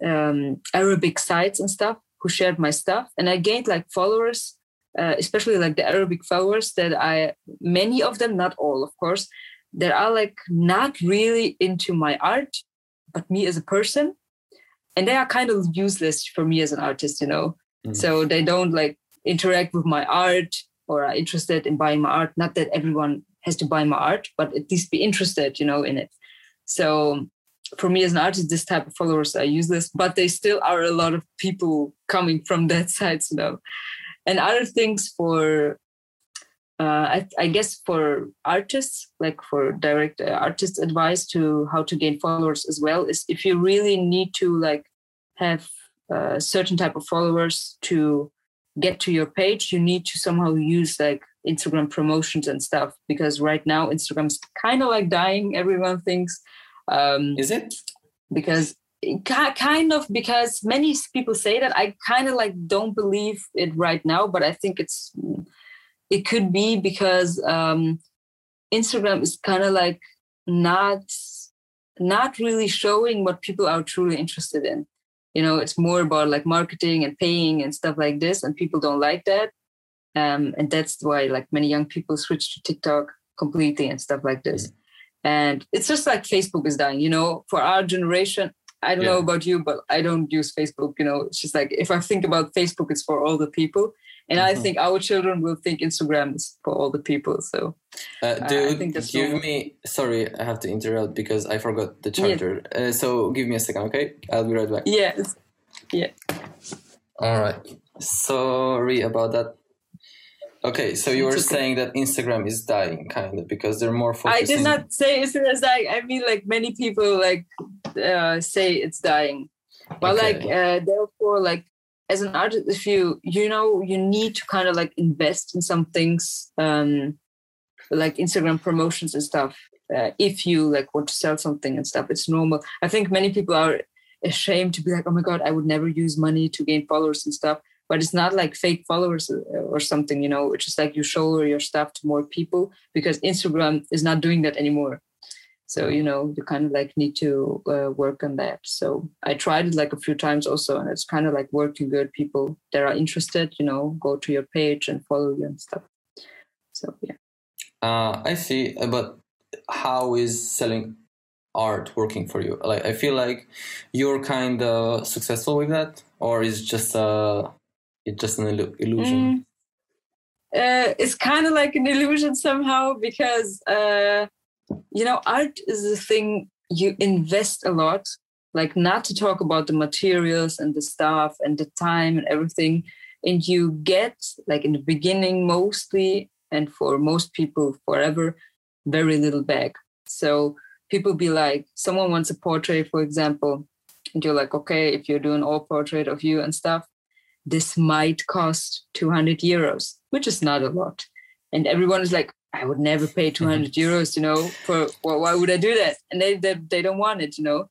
B: um, Arabic sites and stuff who shared my stuff, and I gained like followers, uh, especially like the Arabic followers that I, many of them, not all, of course, that are like not really into my art, but me as a person, and they are kind of useless for me as an artist, you know. Mm. So they don't like interact with my art or are interested in buying my art. Not that everyone has to buy my art, but at least be interested, you know, in it. So for me as an artist, this type of followers are useless, but they still are a lot of people coming from that side, you know. And other things for, uh, I, I, guess for artists, like for direct uh, artist advice to how to gain followers as well, is if you really need to like have uh, certain type of followers to get to your page, you need to somehow use like Instagram promotions and stuff because right now Instagram's kind of like dying. Everyone thinks.
A: Um, Is it?
B: Because kind of because many people say that I kind of like don't believe it right now, but I think it's it could be because um, Instagram is kind of like not not really showing what people are truly interested in you know it's more about like marketing and paying and stuff like this and people don't like that. Um, and that's why like many young people switch to tiktok completely and stuff like this. Mm-hmm. and it's just like facebook is dying you know? For our generation i don't yeah. know about you but i don't use facebook you know? It's just like if i think about facebook it's for all the people and mm-hmm. I think our children will think Instagram is for all the people. So,
A: uh, dude, give normal. me. Sorry, I have to interrupt because I forgot the charger. Yeah. Uh, so give me a second, okay? I'll be right back.
B: Yes. Yeah.
A: All right. Sorry about that. Okay, so you were okay. saying that Instagram is dying, kind of, because they're more focused.
B: I did not say Instagram is dying. I mean, like many people like uh, say it's dying, but okay. like uh, therefore, like as an artist if you you know you need to kind of like invest in some things um like instagram promotions and stuff uh, if you like want to sell something and stuff it's normal. I think many people are ashamed to be like oh my god i would never use money to gain followers and stuff. But it's not like fake followers uh, or something you know it's just like you show your stuff to more people because instagram is not doing that anymore so you know you kind of like need to uh, work on that. So i tried it like a few times also and it's kind of like working good. People that are interested you know go to your page and follow you and stuff. So yeah.
A: Uh, i see. Uh, but how is selling art working for you? Like i feel like you're kind of successful with that or is just uh it's just an illusion? Mm.
B: uh, it's kind of like an illusion somehow because uh you know, art is a thing you invest a lot, like not to talk about the materials and the stuff and the time and everything. And you get, like in the beginning, mostly, and for most people, forever, very little back. So people be like, someone wants a portrait, for example, and you're like, okay, if you're doing all portrait of you and stuff, this might cost 200 euros, which is not a lot. And everyone is like, I would never pay 200 mm-hmm. euros, you know, for well, why would I do that? And they, they, they don't want it, you know.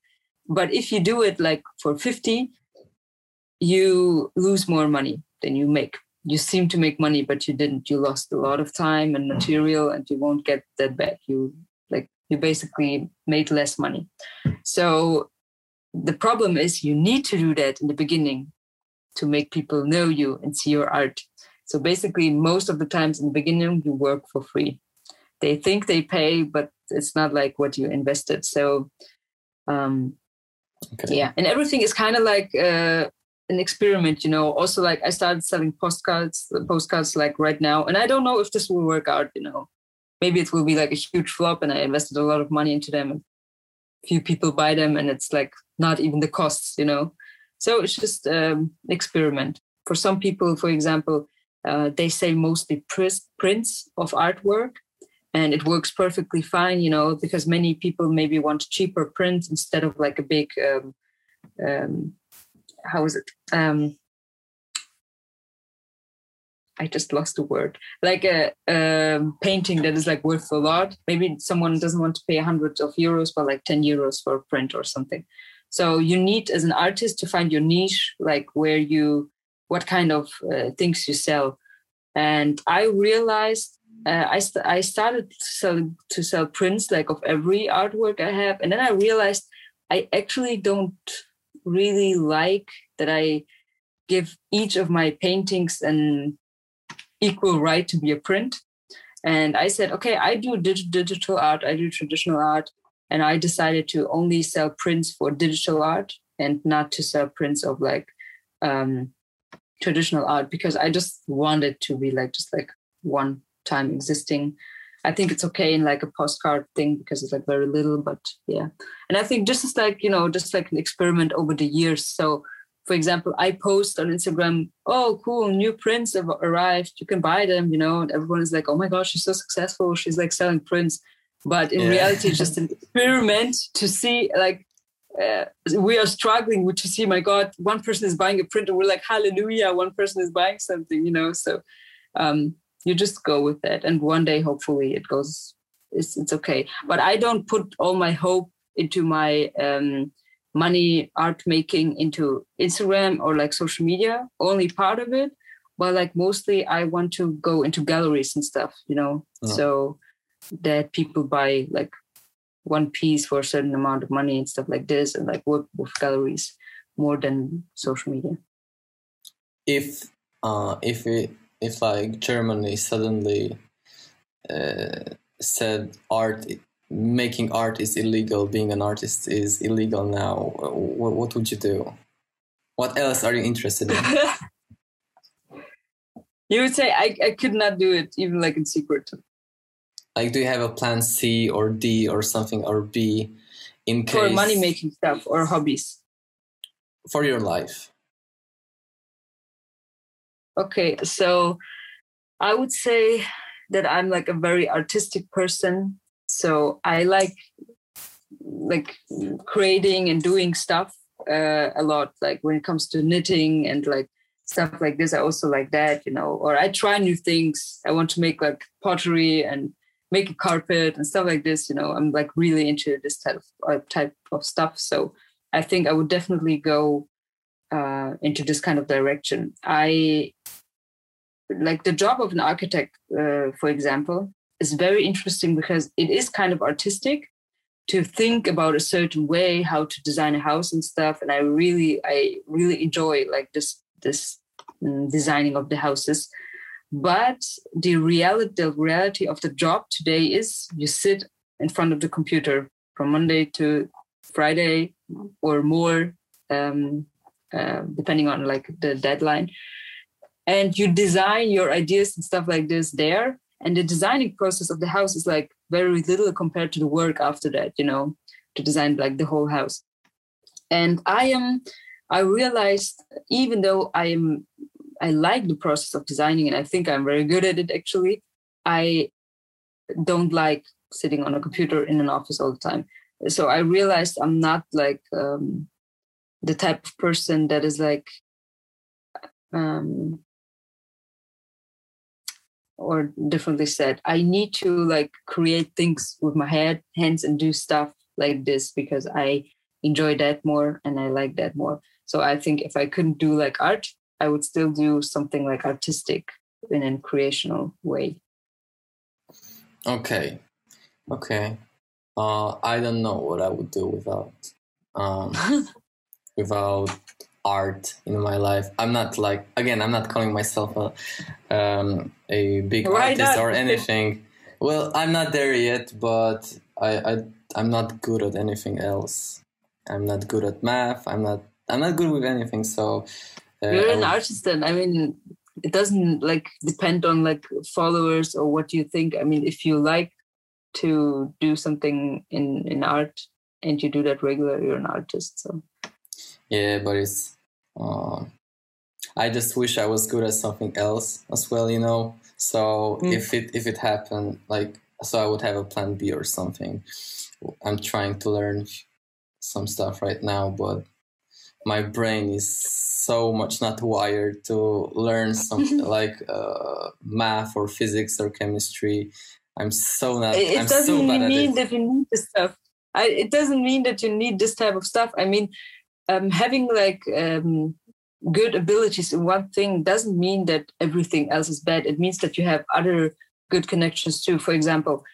B: But if you do it like for 50, you lose more money than you make. You seem to make money, but you didn't. You lost a lot of time and material, and you won't get that back. You like you basically made less money. So the problem is you need to do that in the beginning to make people know you and see your art so basically, most of the times in the beginning, you work for free. They think they pay, but it's not like what you invested. So, um, okay. yeah, and everything is kind of like uh, an experiment, you know. Also, like I started selling postcards, postcards like right now, and I don't know if this will work out. You know, maybe it will be like a huge flop, and I invested a lot of money into them, and few people buy them, and it's like not even the costs, you know. So it's just um, an experiment. For some people, for example, uh, they say mostly prints of artwork, and it works perfectly fine, you know, because many people maybe want cheaper prints instead of like a big, um, um, how is it? Um, I just lost the word. Like a, a painting that is like worth a lot. Maybe someone doesn't want to pay hundreds of euros, but like 10 euros for a print or something. So you need, as an artist, to find your niche, like where you what kind of uh, things you sell. And I realized uh, I, st- I started to sell, to sell prints like of every artwork I have. And then I realized I actually don't really like that I give each of my paintings an equal right to be a print. And I said, okay, I do dig- digital art, I do traditional art. And I decided to only sell prints for digital art and not to sell prints of like um, traditional art because I just want it to be like just like one time existing. I think it's okay in like a postcard thing because it's like very little, but yeah. And I think just as like, you know, just like an experiment over the years. So for example, I post on Instagram, oh, cool, new prints have arrived. You can buy them, you know, and everyone is like, oh my gosh, she's so successful. She's like selling prints. But in yeah. reality, it's just an experiment to see like uh, we are struggling with to see my god one person is buying a printer we're like hallelujah one person is buying something you know? So um, you just go with that. And one day hopefully it goes it's, it's okay. But i don't put all my hope into my um, money art making into instagram or like social media only part of it. But like mostly i want to go into galleries and stuff you know? Oh. so that people buy like one piece for a certain amount of money and stuff like this and like work with galleries more than social media.
A: If uh if it if like germany suddenly uh, said art making art is illegal being an artist is illegal now what, what would you do? What else are you interested in?
B: You would say I, I could not do it even like in secret
A: like, do you have a plan C or D or something or B in case
B: for money making stuff or hobbies
A: for your life?
B: Okay, so I would say that I'm like a very artistic person. So I like like creating and doing stuff uh, a lot. Like when it comes to knitting and like stuff like this, I also like that, you know. Or I try new things. I want to make like pottery and make a carpet and stuff like this you know i'm like really into this type of uh, type of stuff. So i think i would definitely go uh, into this kind of direction. I like the job of an architect uh, for example is very interesting because it is kind of artistic to think about a certain way how to design a house and stuff. And i really i really enjoy like this this um, designing of the houses but the reality, the reality of the job today is you sit in front of the computer from Monday to Friday or more, um, uh, depending on like the deadline, and you design your ideas and stuff like this there. And the designing process of the house is like very little compared to the work after that, you know, to design like the whole house. And I am, I realized even though I am I like the process of designing and I think I'm very good at it actually. I don't like sitting on a computer in an office all the time. So I realized I'm not like um, the type of person that is like, um, or differently said, I need to like create things with my head, hands, and do stuff like this because I enjoy that more and I like that more. So I think if I couldn't do like art, I would still do something like artistic in a creational way.
A: Okay, okay. Uh, I don't know what I would do without um, without art in my life. I'm not like again. I'm not calling myself a um, a big Why artist not? or anything. Well, I'm not there yet, but I, I I'm not good at anything else. I'm not good at math. I'm not I'm not good with anything. So
B: You're an artist then. I mean, it doesn't like depend on like followers or what you think. I mean, if you like to do something in in art and you do that regularly you're an artist. So
A: yeah, but it's. Uh, I just wish I was good at something else as well, you know. So mm. if it if it happened, like so, I would have a plan B or something. I'm trying to learn some stuff right now, but my brain is so much not wired to learn something like uh, math or physics or chemistry. I'm so not.
B: It,
A: I'm
B: doesn't
A: so
B: mean that you need this stuff. I, it doesn't mean that you need this type of stuff. I mean, um, having like um, good abilities in one thing doesn't mean that everything else is bad. It means that you have other good connections too. For example,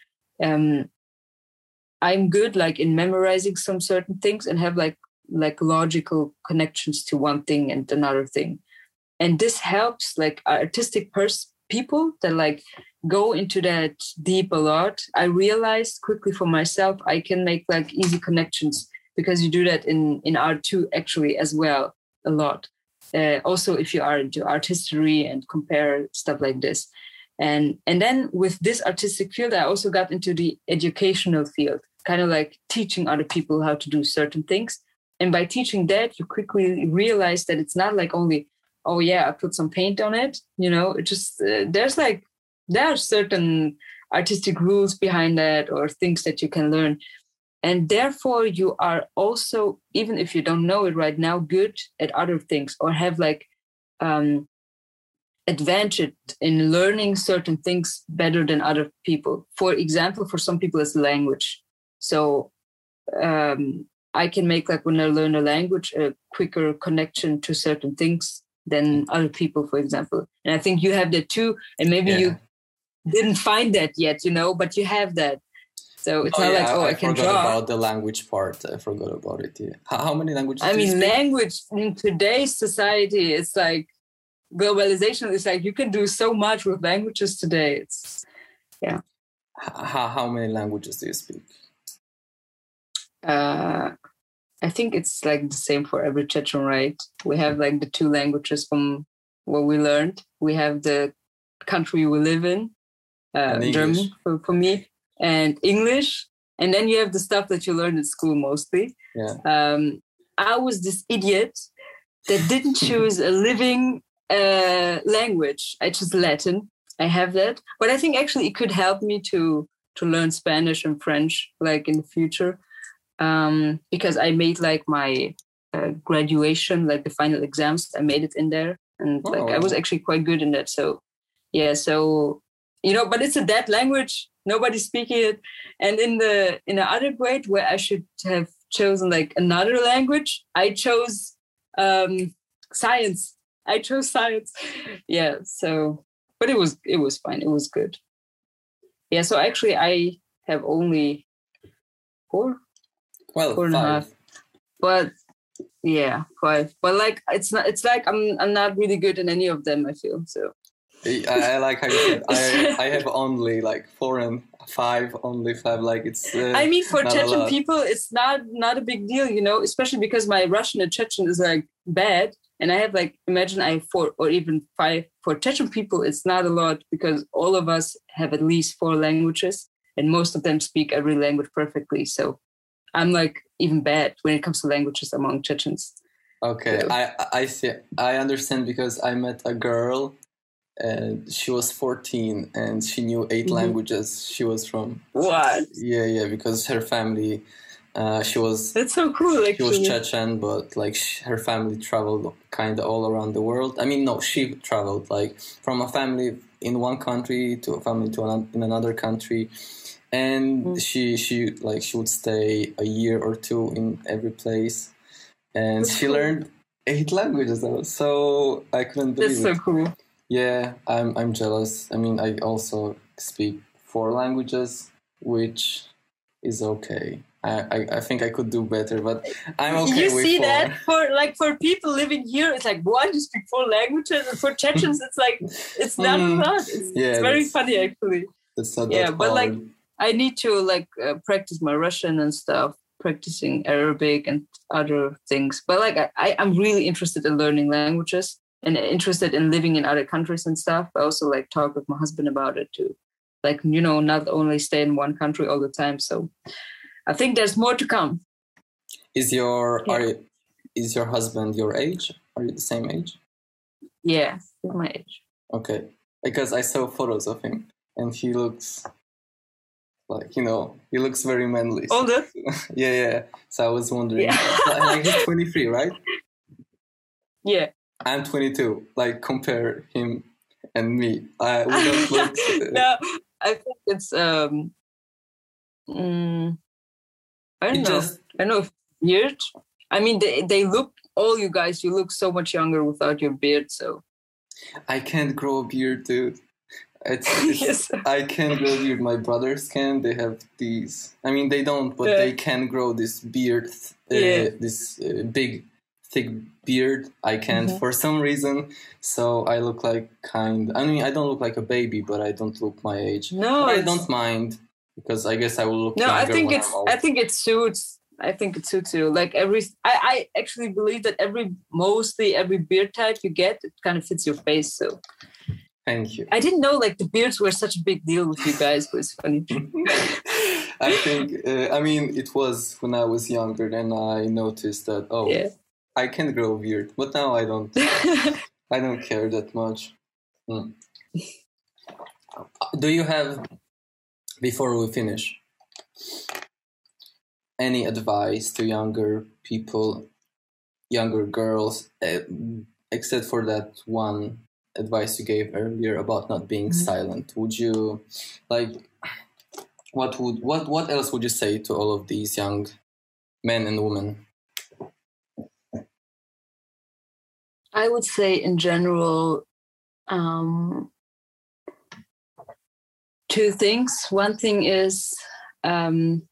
B: um, I'm good like in memorizing some certain things and have like like logical connections to one thing and another thing. And this helps like artistic pers- people that like go into that deep a lot. I realized quickly for myself i can make like easy connections because you do that in in art too actually as well a lot. Uh, also if you are into art history and compare stuff like this. And and then with this artistic field i also got into the educational field kind of like teaching other people how to do certain things and by teaching that you quickly realize that it's not like only oh yeah i put some paint on it you know it just uh, there's like there are certain artistic rules behind that or things that you can learn. And therefore you are also even if you don't know it right now good at other things or have like um advantage in learning certain things better than other people. For example for some people it's language. So um i can make like when i learn a language a quicker connection to certain things than other people for example and i think you have that too and maybe
A: Yeah.
B: you didn't find that yet you know but you have that so it's
A: Oh,
B: not
A: yeah,
B: like oh i,
A: I,
B: can
A: forgot
B: draw
A: about the language part. I forgot about it. Yeah. How, how many languages?
B: I
A: do you
B: mean, language in today's society, it's like globalization. It's like you can do so much with languages today. It's
A: yeah. how, how many languages do you speak?
B: uh, I think it's like the same for every Chechen, right? We have like the two languages from what we learned. We have the country we live in, uh, German for, for me, and English. And then you have the stuff that you learn in school mostly.
A: Yeah.
B: Um, I was this idiot that didn't choose a living uh, language. I chose Latin. I have that, but I think actually it could help me to to learn Spanish and French, like in the future, um, because I made like my uh, graduation, like the final exams. I made it in there, and like I was
A: Oh.
B: actually quite good in that. So yeah, so you know, but it's a dead language. Nobody's speaking it, and in the in the other grade where I should have chosen like another language, I chose um, science. I chose science. Yeah, so but it was it was fine. It was good. Yeah, so actually I have only four,
A: Well,
B: four and a half. But yeah, five. But like it's not it's like I'm I'm not really good in any of them, I feel. So
A: I, I like how you said I, I have only like four and five, only five. Like it's. Uh,
B: I mean, for Chechen people, it's not not a big deal, you know. Especially because my Russian and Chechen is like bad, and I have like imagine I have four or even five. For Chechen people, it's not a lot because all of us have at least four languages, and most of them speak every language perfectly. So I'm like even bad when it comes to languages among Chechens.
A: Okay,
B: Yeah.
A: I I see. I understand because I met a girl, and she was fourteen, and she knew 8
B: Mhm.
A: languages. She was from
B: What?
A: yeah, yeah, because her family, uh, she was
B: That's so cool. Actually.
A: she was Chechen, but like sh- her family traveled kind of all around the world. I mean, no, she traveled like from a family in one country to a family to another in another country, and
B: Mm.
A: she she like she would stay a year or two in every place, and
B: That's
A: she
B: cool.
A: learned eight languages. Though, so I couldn't believe
B: that's so
A: it.
B: cool.
A: Yeah, I'm I'm jealous. I mean, I also speak four languages, which is okay. I, I, I think I could do better, but I'm okay
B: you see
A: four.
B: that for like for people living here, it's like what you speak four languages, and for Chechens, it's like it's not
A: Mm.
B: a lot. It's,
A: Yeah,
B: it's very funny actually.
A: It's not
B: Yeah, but, like,
A: hard.
B: I need to like uh, practice my Russian and stuff, practicing Arabic and other things. But like I, I'm really interested in learning languages and interested in living in other countries and stuff. I also like talk with my husband about it too. Like you know, not only stay in one country all the time. So I think there's more to come.
A: is your
B: yeah.
A: are you, is your husband your age? Are you the same age?
B: Yeah, my age.
A: Okay, because I saw photos of him and he looks like you know he looks very manly. So-
B: Older.
A: yeah, yeah. So I was wondering.
B: Yeah.
A: like he's 23, right?
B: Yeah.
A: I'm 22. Like compare him and me. I we don't look. uh,
B: no, I think it's um. mm, I don't
A: it
B: know.
A: just
B: I don't know if beard. I mean, they they look all you guys. You look so much younger without your beard. So
A: I can't grow a beard, dude. It's, it's
B: yes,
A: I can grow beard. My brothers can. They have these. I mean, they don't, but
B: Yeah.
A: they can grow this beard. Uh,
B: Yeah.
A: This uh, big, thick beard. I can't
B: Mhm.
A: for some reason. So I look like kind. I mean, I don't look like a baby, but I don't look my age.
B: no,
A: But I don't mind because I guess I will look.
B: No, I think it's. I think it suits I think it suits you. Like every, I, I actually believe that every, mostly every beard type you get, it kind of fits your face. So
A: thank you.
B: I didn't know like the beards were such a big deal with you guys, but it's funny.
A: I think, uh, I mean, it was when I was younger, then I noticed that, oh, yeah. I can grow a beard, but now I don't, I don't care that much. Mm. Do you have, before we finish, any advice to younger people, younger girls, uh, except for that one advice you gave earlier about not being mm-hmm. silent? Would you like what would what what else would you say to all of these young men and women?
B: I would say in general um, two things. One thing is um,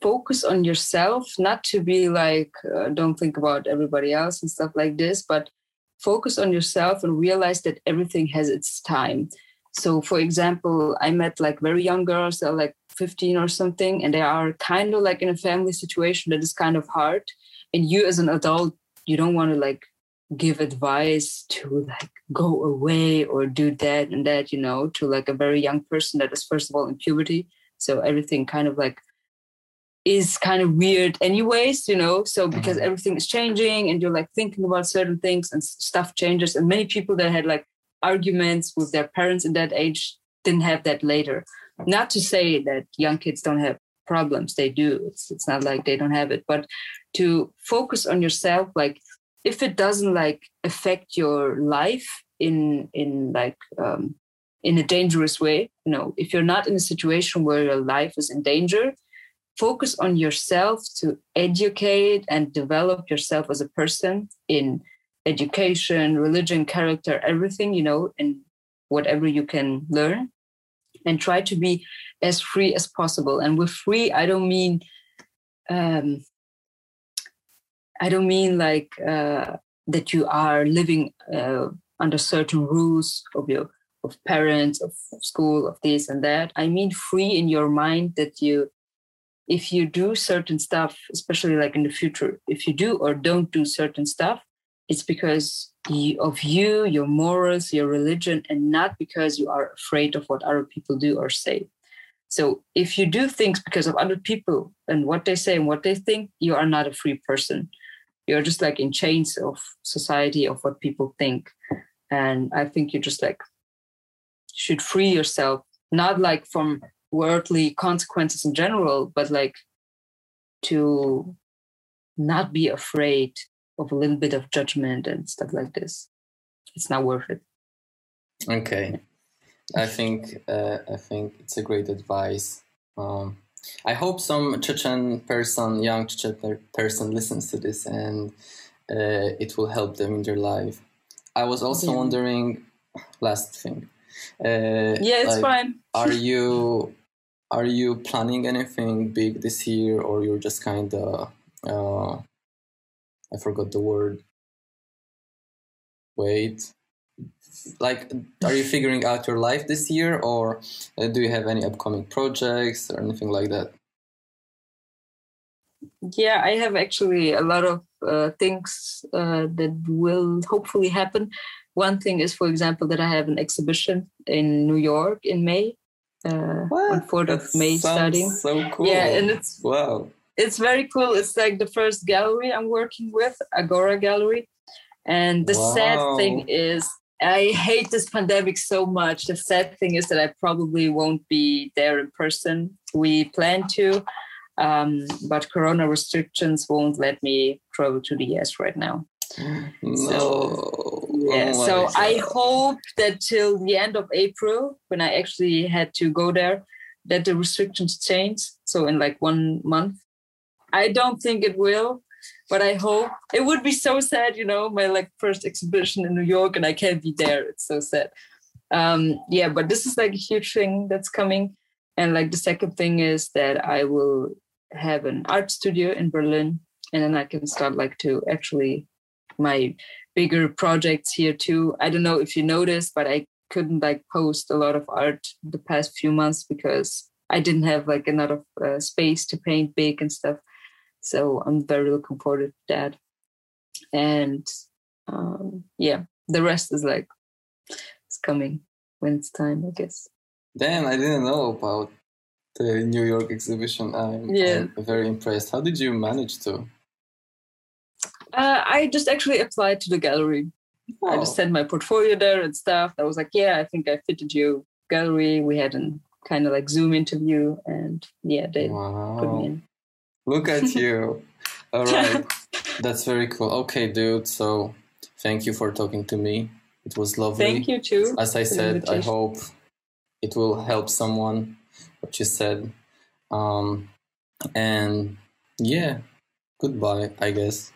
B: focus on yourself, not to be like, uh, don't think about everybody else and stuff like this, but focus on yourself and realize that everything has its time. So, for example, I met like very young girls they're like 15 or something, and they are kind of like in a family situation that is kind of hard. And you, as an adult, you don't want to like give advice to like go away or do that and that, you know, to like a very young person that is, first of all, in puberty. So, everything kind of like is kind of weird anyways you know? So because mm-hmm. everything is changing and you're like thinking about certain things and stuff changes. And many people that had like arguments with their parents in that age didn't have that later. Not to say that young kids don't have problems. They do. It's, it's not like they don't have it. But to focus on yourself like if it doesn't like affect your life in in like um in a dangerous way you know if you're not in a situation where your life is in danger focus on yourself to educate and develop yourself as a person in education, religion, character, everything, you know, and whatever you can learn. And try to be as free as possible. And with free, I don't mean um, I don't mean like uh, that you are living uh, under certain rules of your of parents, of school, of this and that. I mean free in your mind that you if you do certain stuff, especially like in the future, if you do or don't do certain stuff, it's because of you, your morals, your religion, and not because you are afraid of what other people do or say. So if you do things because of other people and what they say and what they think, you are not a free person. You're just like in chains of society of what people think. And I think you just like should free yourself, not like from worldly consequences in general, but like to not be afraid of a little bit of judgment and stuff like this. It's not worth it.
A: Okay, I think uh, I think it's a great advice. Um, I hope some Chechen person, young Chechen person, listens to this and uh, it will help them in their life. I was also yeah. wondering, last thing.
B: Uh, yeah, it's like, fine.
A: are you are you planning anything big this year, or you're just kind of uh, I forgot the word. Wait, like, are you figuring out your life this year, or uh, do you have any upcoming projects or anything like that?
B: Yeah, I have actually a lot of uh, things uh, that will hopefully happen. One thing is, for example, that I have an exhibition in New York in May uh, on 4th of May starting.
A: So cool.
B: Yeah, and it's
A: wow.
B: It's very cool. It's like the first gallery I'm working with, Agora Gallery. And the wow. sad thing is I hate this pandemic so much. The sad thing is that I probably won't be there in person. We plan to, um, but corona restrictions won't let me travel to the US right now.
A: No. So,
B: yeah, oh so I hope that till the end of April, when I actually had to go there, that the restrictions change. So in like one month, I don't think it will, but I hope it would be so sad. You know, my like first exhibition in New York, and I can't be there. It's so sad. Um, yeah, but this is like a huge thing that's coming. And like the second thing is that I will have an art studio in Berlin, and then I can start like to actually my bigger projects here too. I don't know if you noticed, but I couldn't like post a lot of art the past few months because I didn't have like a lot of uh, space to paint big and stuff. So I'm very looking forward to that. And um, yeah, the rest is like it's coming when it's time, I guess.
A: Dan, I didn't know about the New York exhibition. I'm,
B: Yeah.
A: I'm very impressed. How did you manage to?
B: Uh, I just actually applied to the gallery. I just sent my portfolio there and stuff. I was like, yeah, I think I fitted your gallery. We had a kind of like Zoom interview, and yeah, they put me in.
A: Look at you. All right. That's very cool. Okay, dude. So thank you for talking to me. It was lovely.
B: Thank you too.
A: As I said, I hope it will help someone, what you said. Um, and yeah, goodbye, I guess.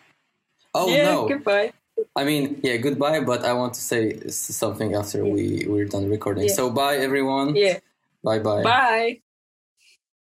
A: Oh,
B: yeah,
A: no.
B: goodbye.
A: I mean, yeah, goodbye, but I want to say something after we, we're done recording.
B: Yeah.
A: So bye, everyone.
B: Yeah,
A: Bye bye.
B: bye.